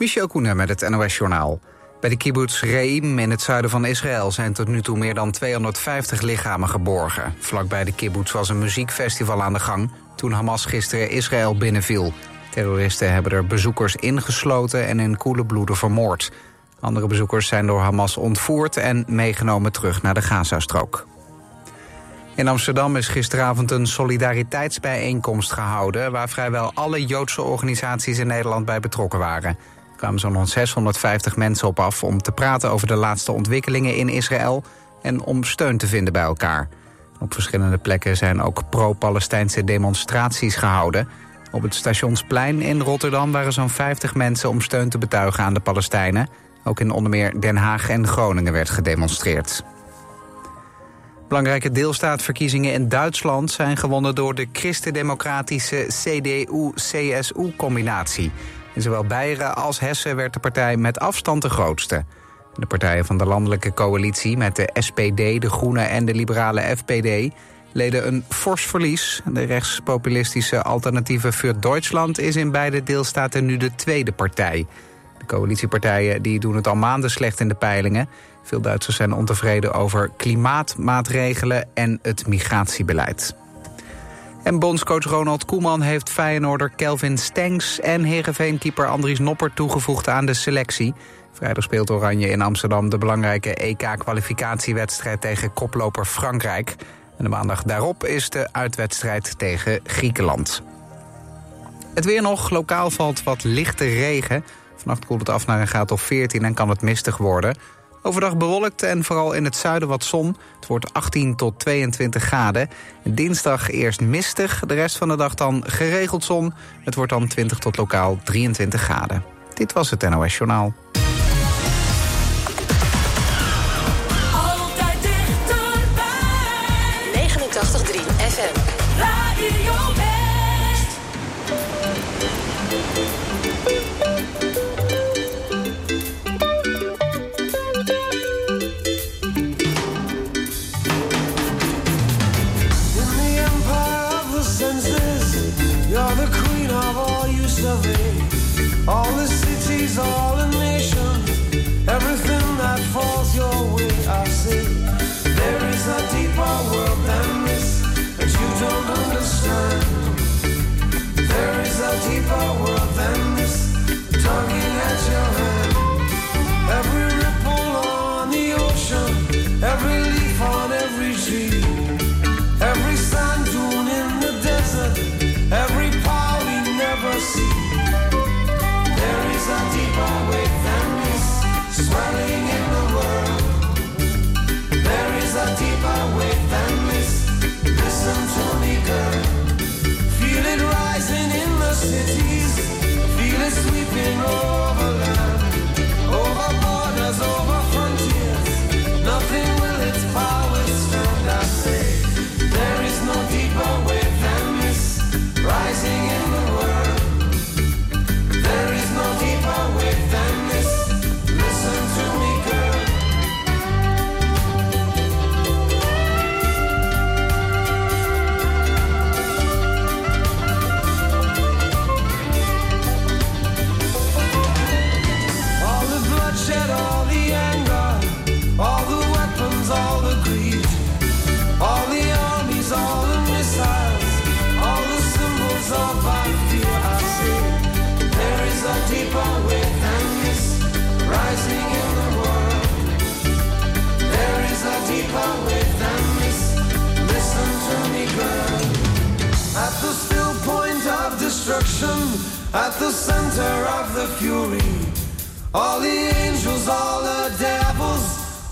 Michel Koenen met het NOS-journaal. Bij de kibbutz Reim in het zuiden van Israël zijn tot nu toe meer dan 250 lichamen geborgen. Vlakbij de kibbutz was een muziekfestival aan de gang toen Hamas gisteren Israël binnenviel. Terroristen hebben er bezoekers ingesloten en in koele bloeden vermoord. Andere bezoekers zijn door Hamas ontvoerd en meegenomen terug naar de Gazastrook. In Amsterdam is gisteravond een solidariteitsbijeenkomst gehouden... waar vrijwel alle Joodse organisaties in Nederland bij betrokken waren. Kwamen zo'n 650 mensen op af om te praten over de laatste ontwikkelingen in Israël... en om steun te vinden bij elkaar. Op verschillende plekken zijn ook pro-Palestijnse demonstraties gehouden. Op het Stationsplein in Rotterdam waren zo'n 50 mensen om steun te betuigen aan de Palestijnen. Ook in onder meer Den Haag en Groningen werd gedemonstreerd. Belangrijke deelstaatverkiezingen in Duitsland zijn gewonnen door de christendemocratische CDU-CSU-combinatie. In zowel Beieren als Hessen werd de partij met afstand de grootste. De partijen van de landelijke coalitie met de SPD, de Groenen en de liberale FPD leden een fors verlies. De rechtspopulistische alternatieve Für Duitsland is in beide deelstaten nu de tweede partij. De coalitiepartijen die doen het al maanden slecht in de peilingen. Veel Duitsers zijn ontevreden over klimaatmaatregelen en het migratiebeleid. En bondscoach Ronald Koeman heeft Feyenoorder Kelvin Stengs... en Heerenveen-keeper Andries Nopper toegevoegd aan de selectie. Vrijdag speelt Oranje in Amsterdam de belangrijke EK-kwalificatiewedstrijd... tegen koploper Frankrijk. En de maandag daarop is de uitwedstrijd tegen Griekenland. Het weer nog. Lokaal valt wat lichte regen. Vannacht koelt het af naar een graad of 14 en kan het mistig worden... Overdag bewolkt en vooral in het zuiden wat zon. Het wordt 18 tot 22 graden. Dinsdag eerst mistig, de rest van de dag dan geregeld zon. Het wordt dan 20 tot lokaal 23 graden. Dit was het NOS Journaal. Of the fury. All the angels, all the devils,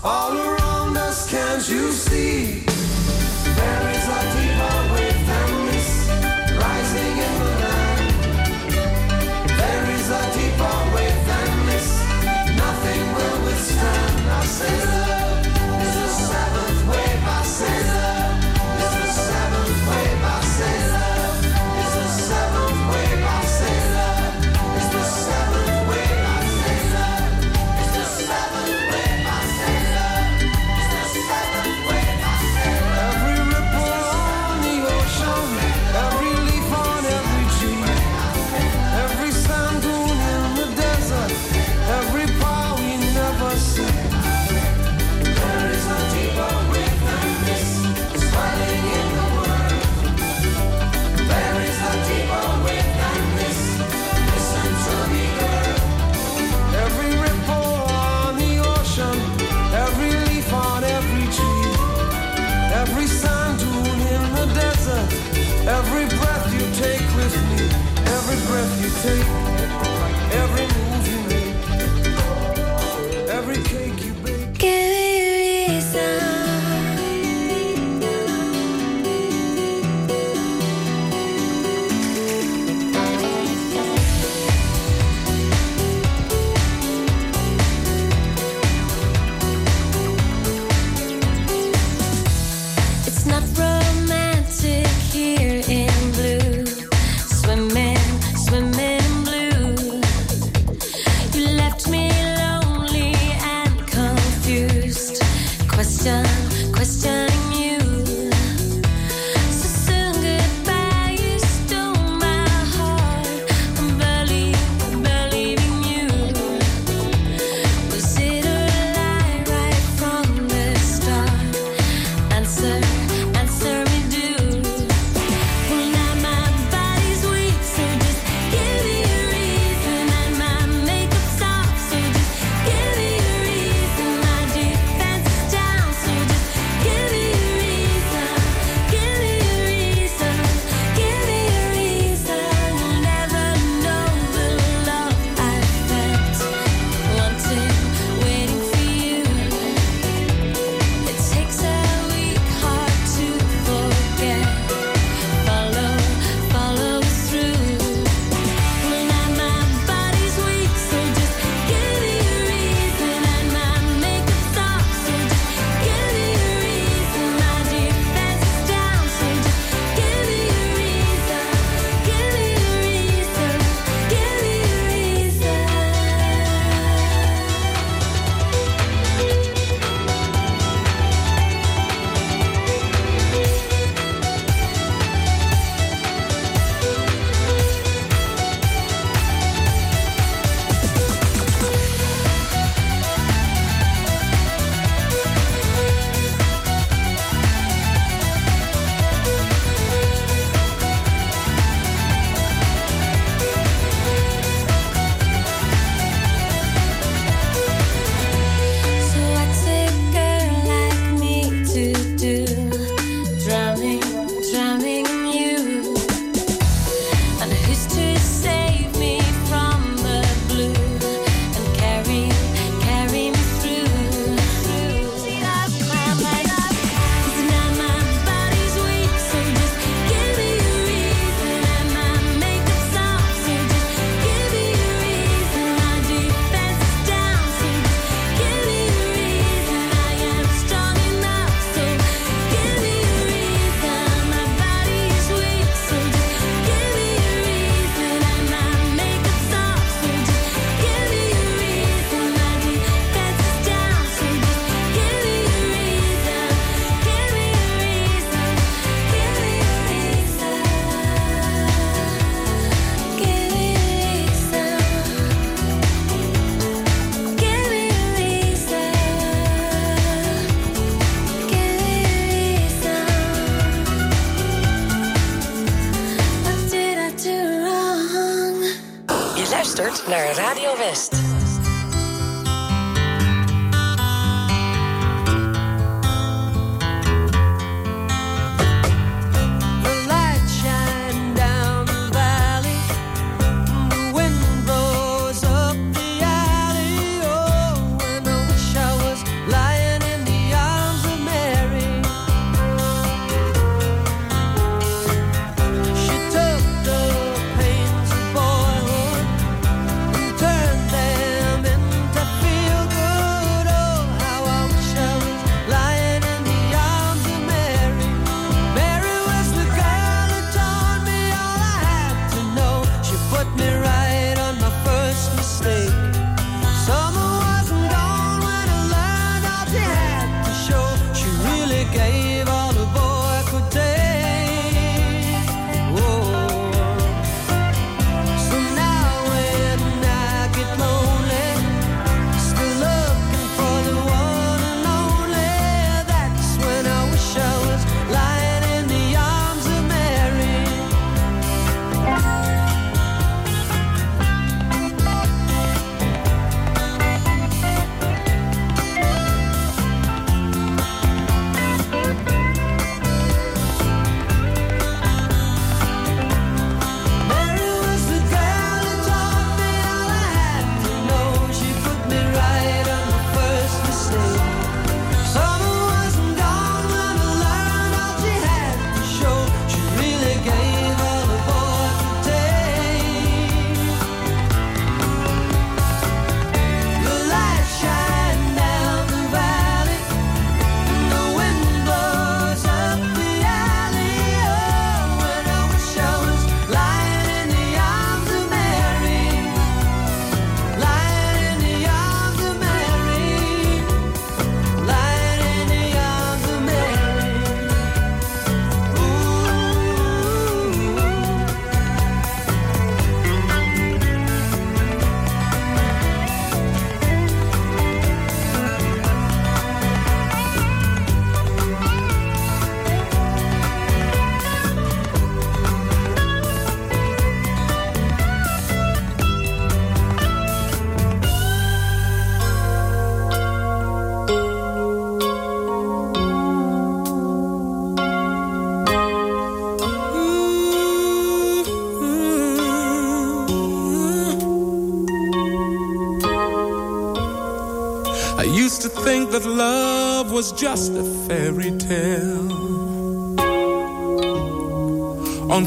all around us, can't you see? There is a deeper wave than this rising in the land. There is a deeper wave than this. Nothing will withstand. Say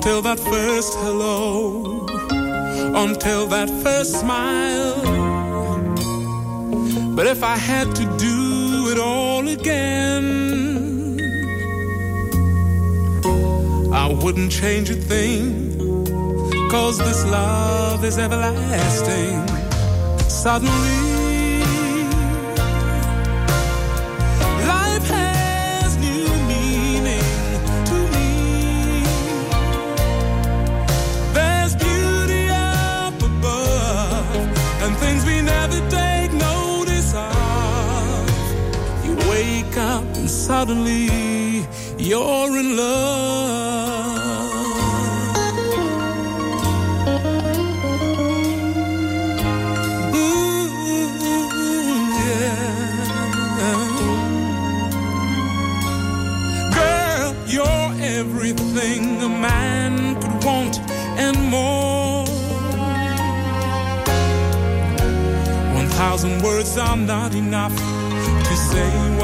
Until that first hello, until that first smile. But if I had to do it all again, I wouldn't change a thing. Cause this love is everlasting. Suddenly, suddenly you're in love. Ooh, yeah. Girl, you're everything a man could want and more. One thousand words are not enough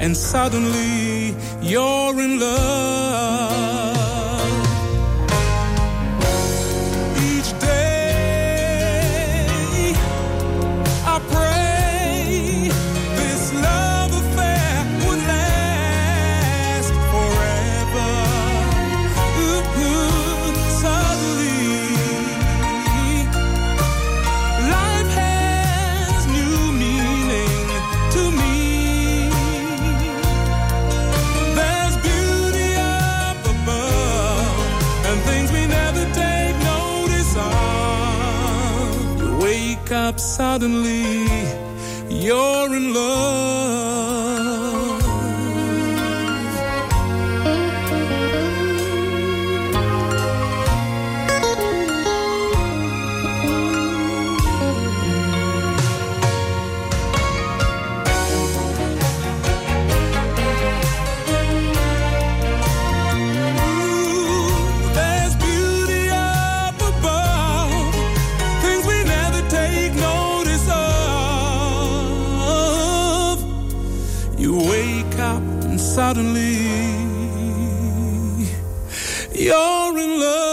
and suddenly you're in love. Suddenly you're in love.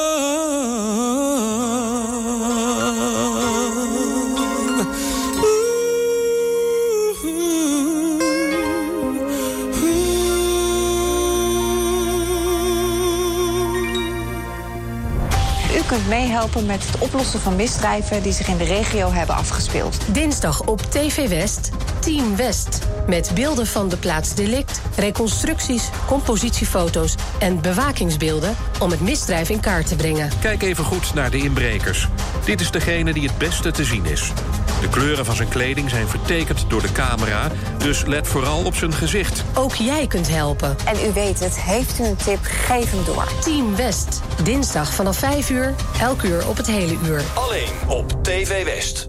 U kunt meehelpen met het oplossen van misdrijven die zich in de regio hebben afgespeeld. Dinsdag op TV West, Team West. Met beelden van de plaats delict, reconstructies, compositiefoto's en bewakingsbeelden om het misdrijf in kaart te brengen. Kijk even goed naar de inbrekers. Dit is degene die het beste te zien is. De kleuren van zijn kleding zijn vertekend door de camera, dus let vooral op zijn gezicht. Ook jij kunt helpen. En u weet het, heeft u een tip, geef hem door. Team West. Dinsdag vanaf 5 uur, elk uur op het hele uur. Alleen op TV West.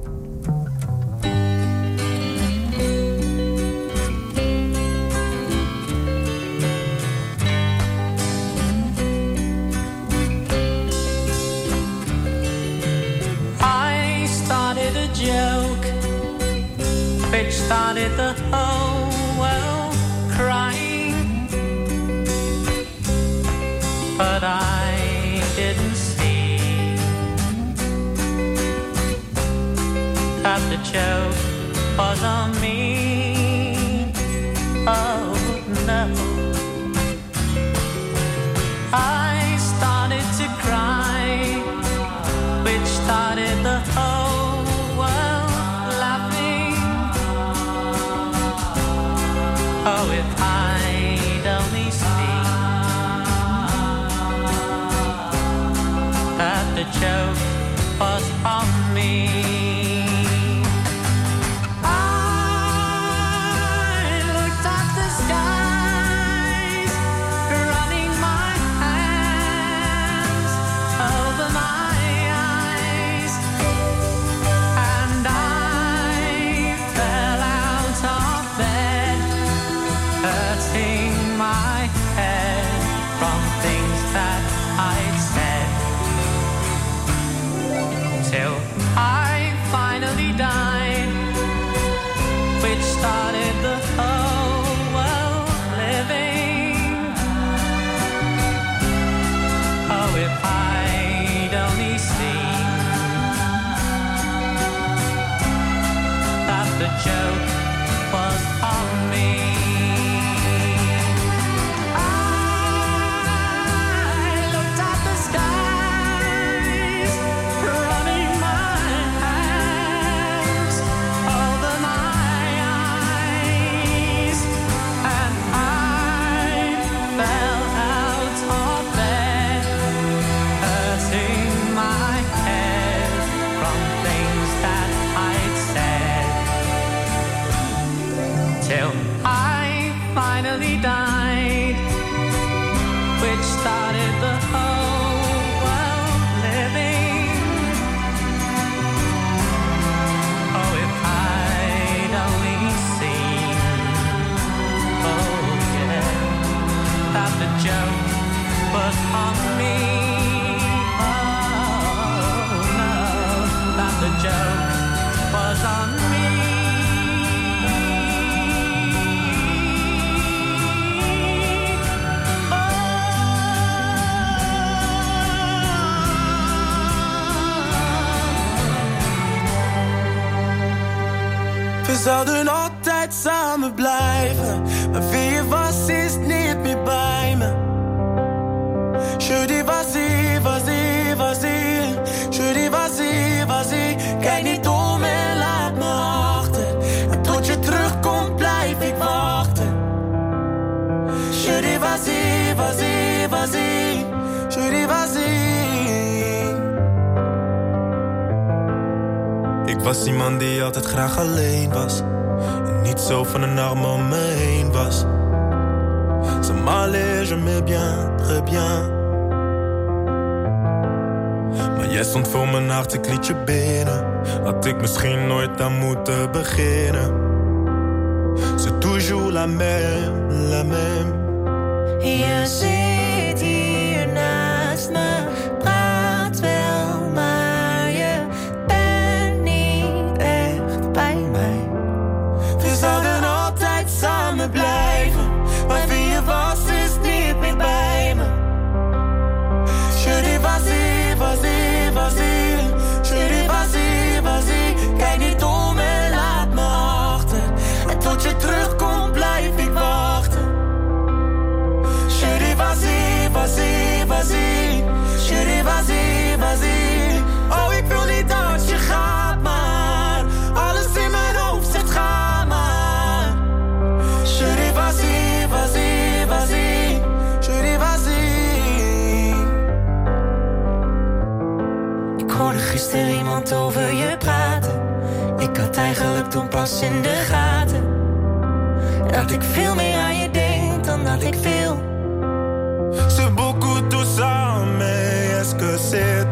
Zouden altijd samen blijven, maar wie was is niet meer bij me. Je dis vas-y, vas-y, vas-y. Je dis vas-y, vas-y. Kijk niet om en laat me achter. En tot je terugkomt blijf ik wachten. Je dis vas-y, vas-y, vas-y. Je dis was die man die altijd graag alleen was. En niet zo van een arm om me heen was. Ça m'allait, je me bien, très bien. Maar jij stond voor mijn hart, ik liet je binnen. Had ik misschien nooit aan moeten beginnen. C'est toujours la même, la même. Je over je praten. Ik had eigenlijk toen pas in de gaten dat ik veel meer aan je denk dan dat ik wil. C'est beaucoup tout ça, mais est-ce que c'est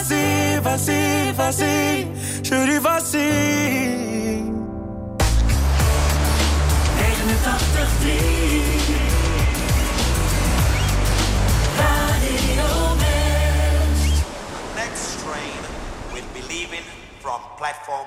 vas-y, vas-y, vas-y, je lui vas-y. Next train will be leaving from platform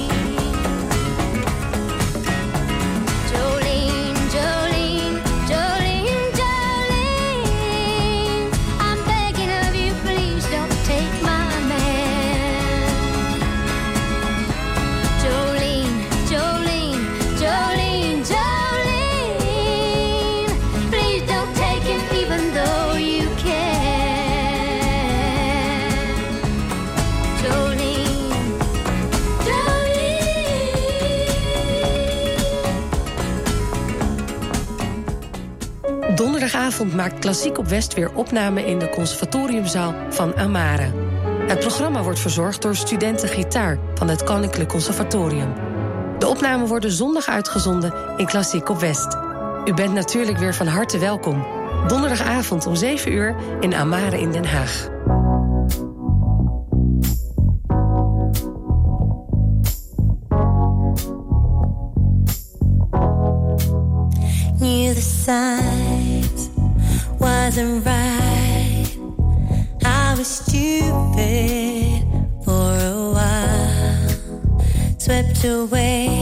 Donderdagavond maakt Klassiek op West weer opname in de conservatoriumzaal van Amare. Het programma wordt verzorgd door studenten gitaar van het Koninklijk Conservatorium. De opnamen worden zondag uitgezonden in Klassiek op West. U bent natuurlijk weer van harte welkom. Donderdagavond om 7 uur in Amare in Den Haag. wasn't right. I was stupid for a while, swept away.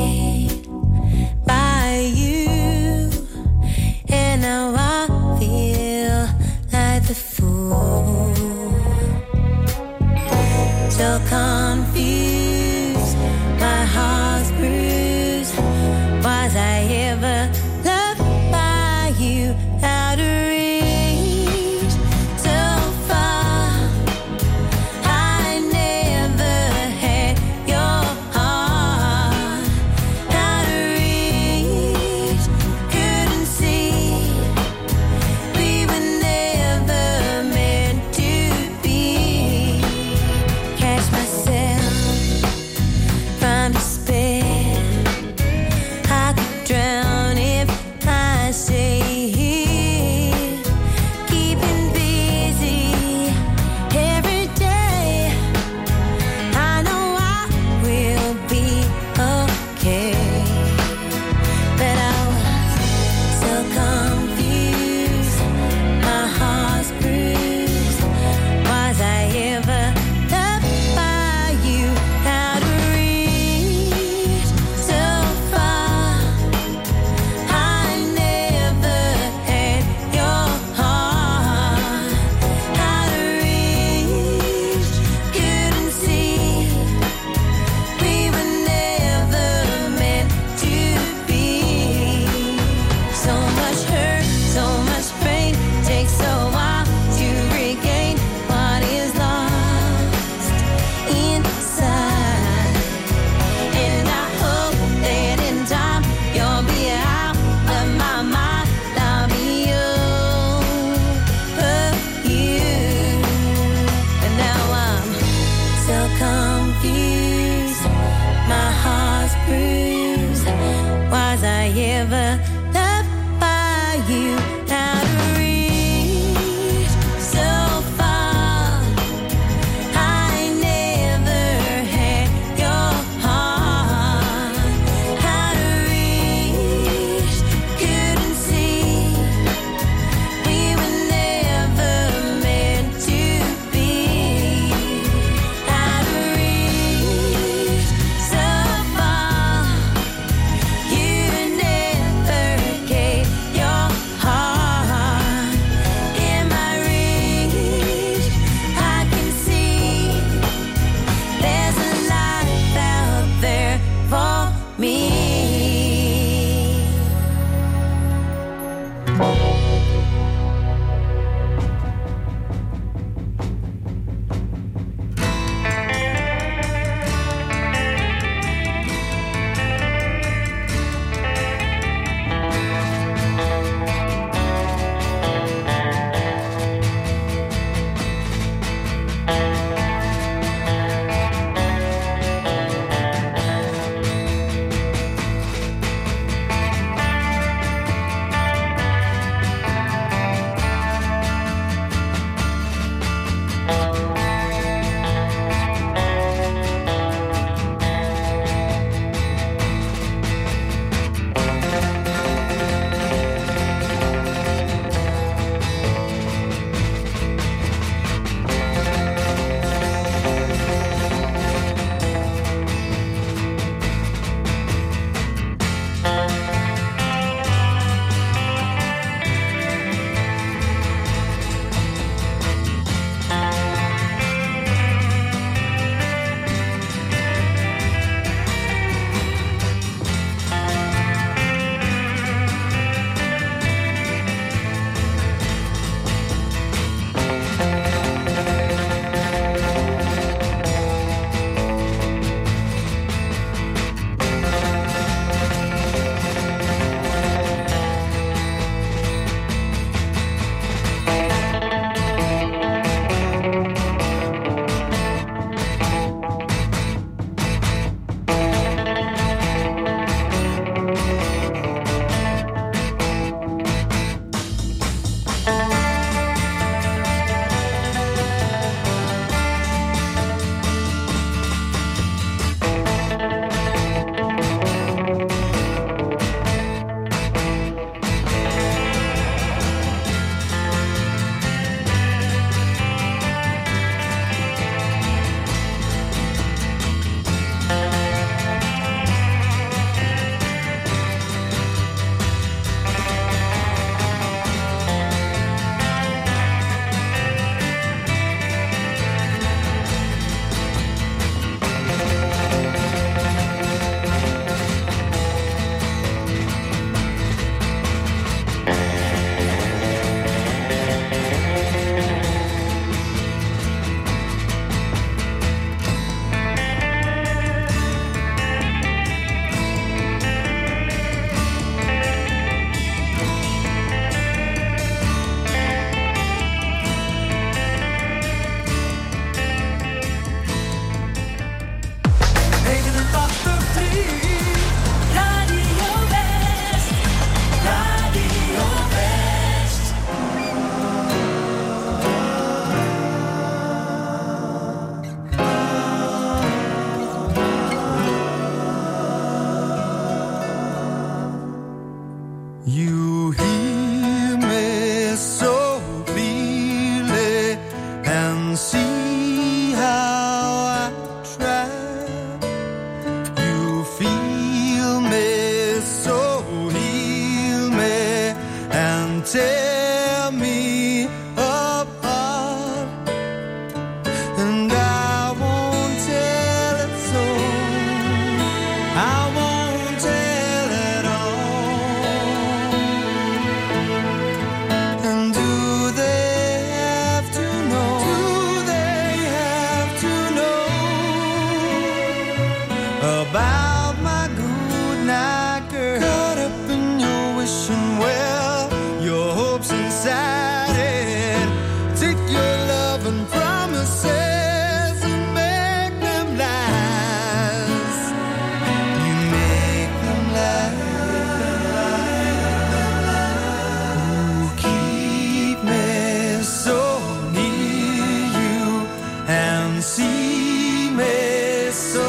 And see me so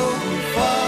far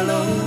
yellow,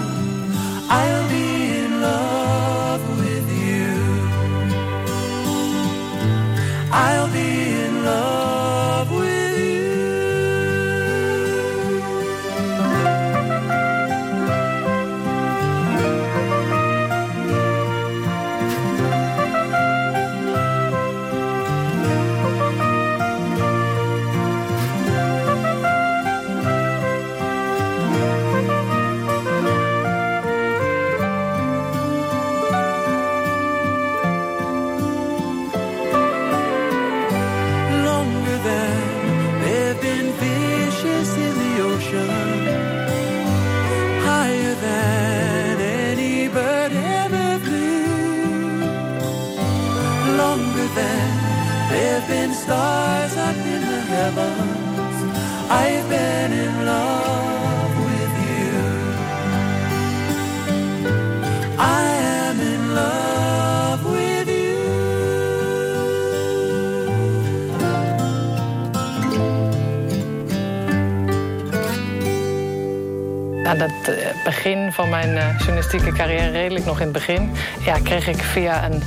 begin van mijn eh, journalistieke carrière, redelijk nog in het begin... Ja, kreeg ik via een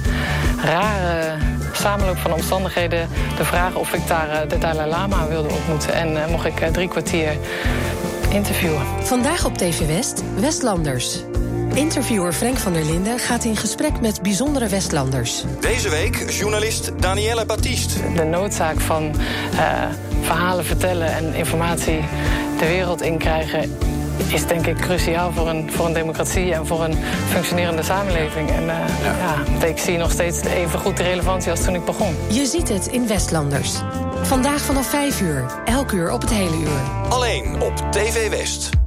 rare samenloop van omstandigheden... de vraag of ik daar eh, de Dalai Lama wilde ontmoeten. En eh, mocht ik eh, drie kwartier interviewen. Vandaag op TV West, Westlanders. Interviewer Frank van der Linden gaat in gesprek met bijzondere Westlanders. Deze week journalist Danielle Baptiste. De noodzaak van eh, verhalen vertellen en informatie de wereld in krijgen... is denk ik cruciaal voor een, voor een democratie en voor een functionerende samenleving. En eh, ja. ik zie nog steeds even goed de relevantie als toen ik begon. Je ziet het in Westlanders. Vandaag vanaf 5 uur, elk uur op het hele uur. Alleen op TV West.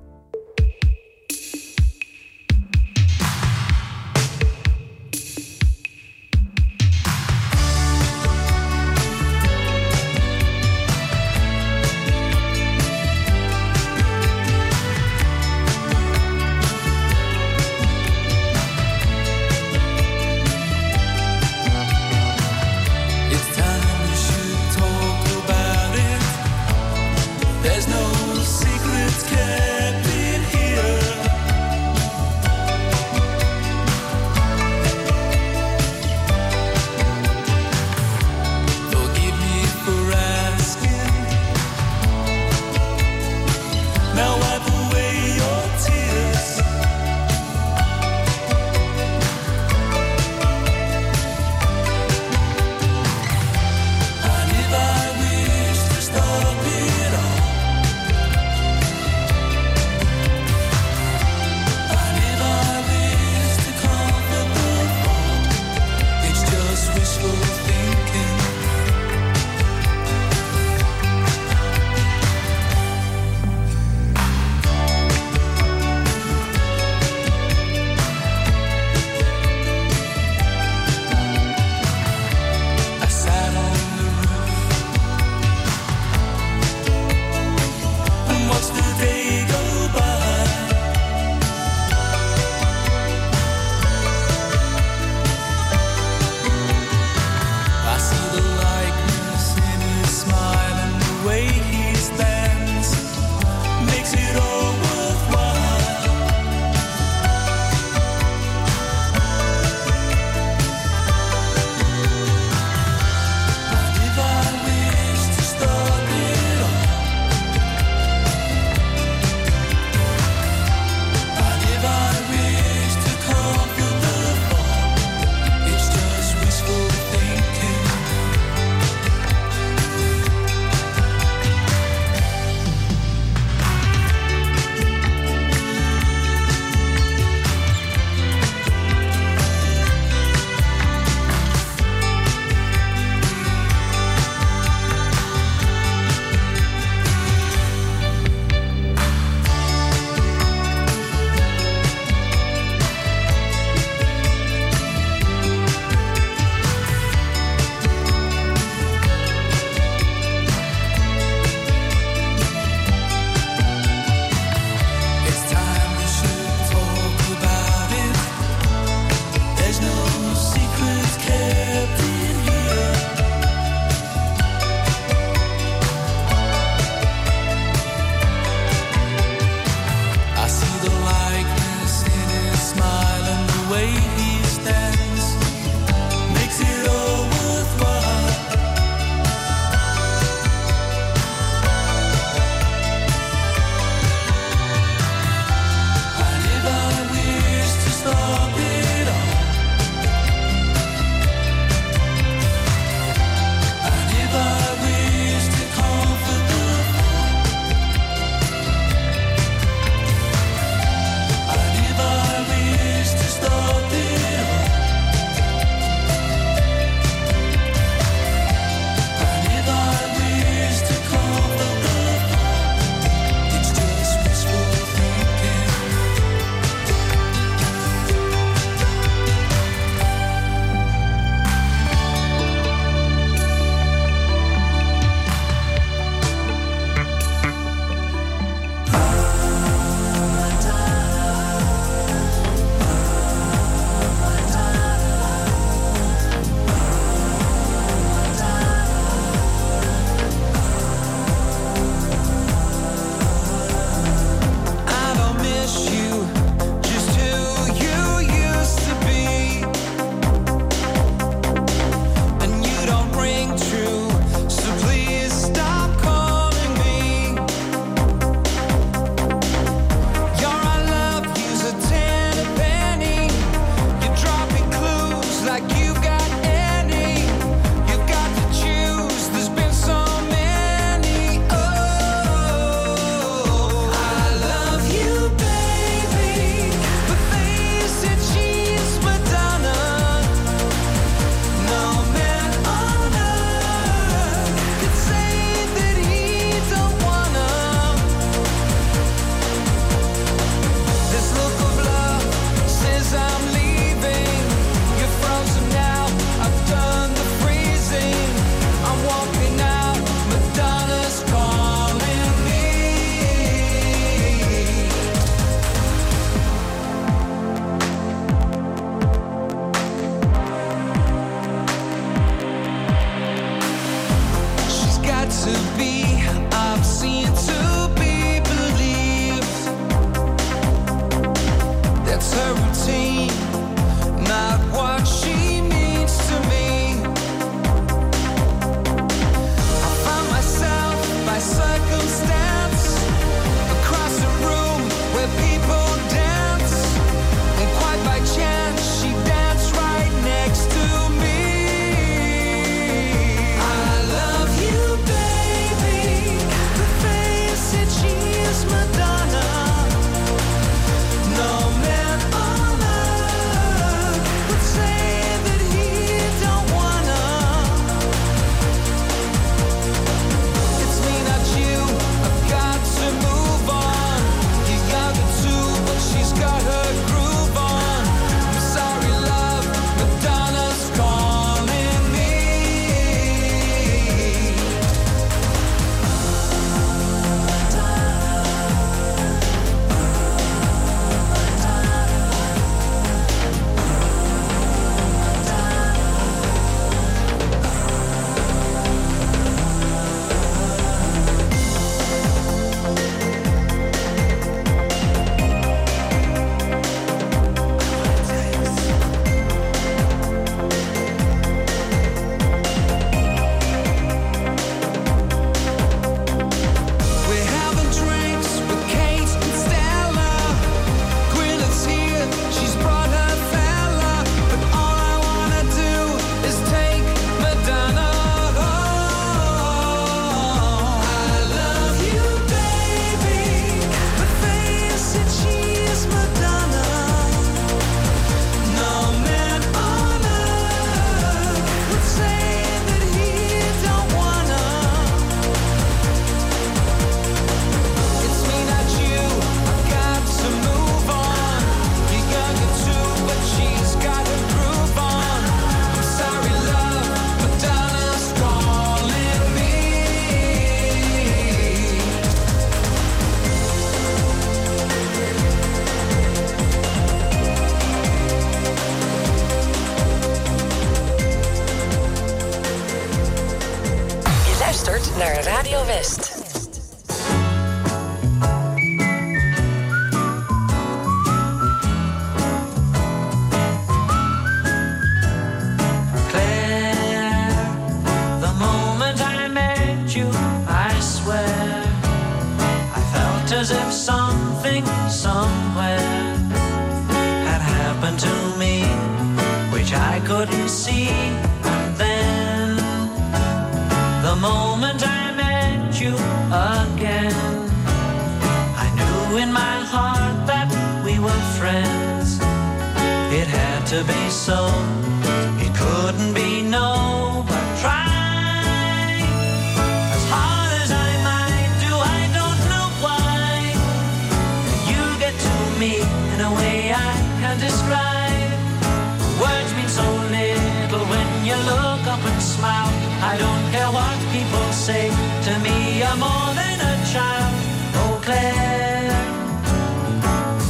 Up and smile. I don't care what people say to me. You're more than a child. Oh, Claire,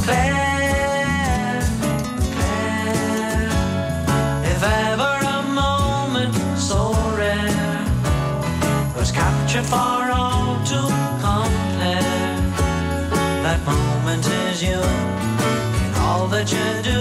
Claire, Claire. If ever a moment so rare was captured for all to compare, that moment is you in all that you do.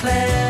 Claire,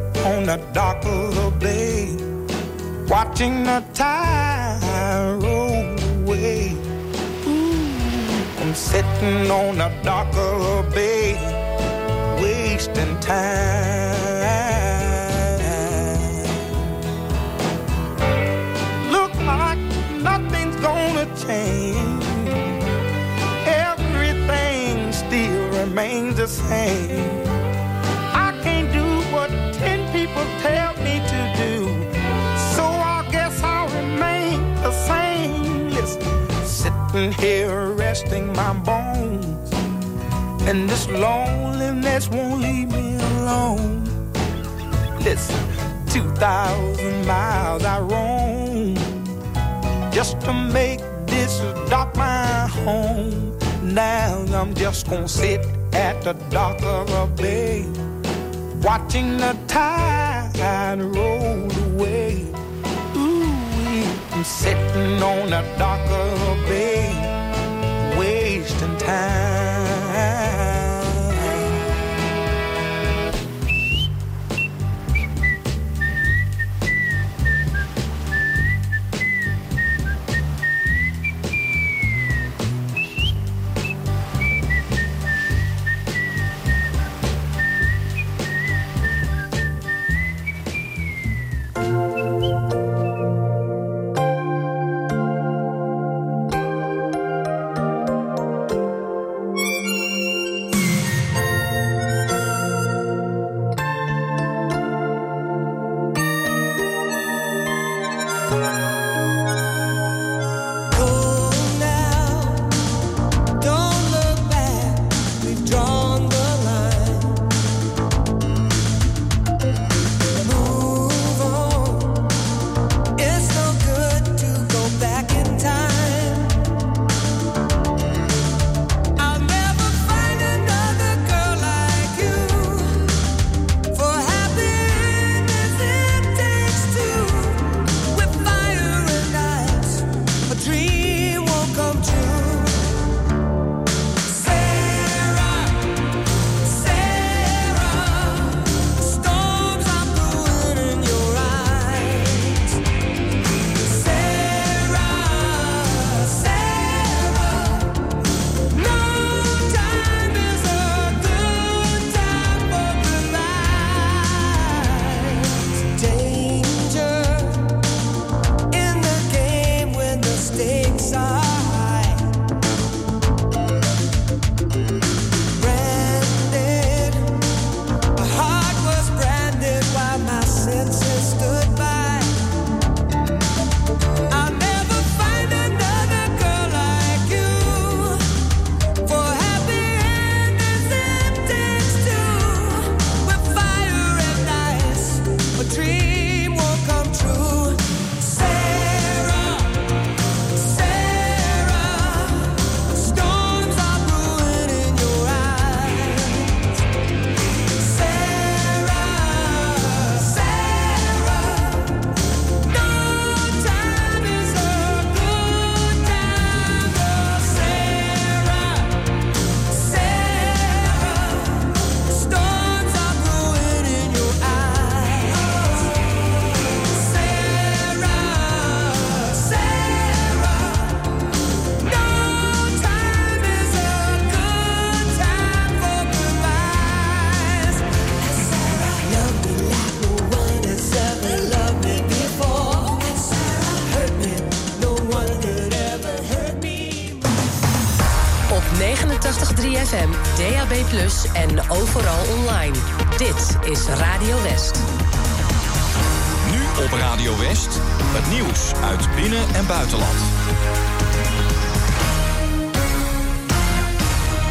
on the dock of the bay, watching the tide roll away. Ooh, I'm sitting on the dock of the bay, wasting time. Look like nothing's gonna change. Everything still remains the same. tell me to do. So I guess I'll remain the same. Listen, sitting here resting my bones. And this loneliness won't leave me alone. Listen, 2,000 miles I roam just to make this dock my home. Now I'm just gonna sit at the dock of a bay watching the tide kind rolled away. Ooh, I'm sitting on a dock of a bay, wasting time.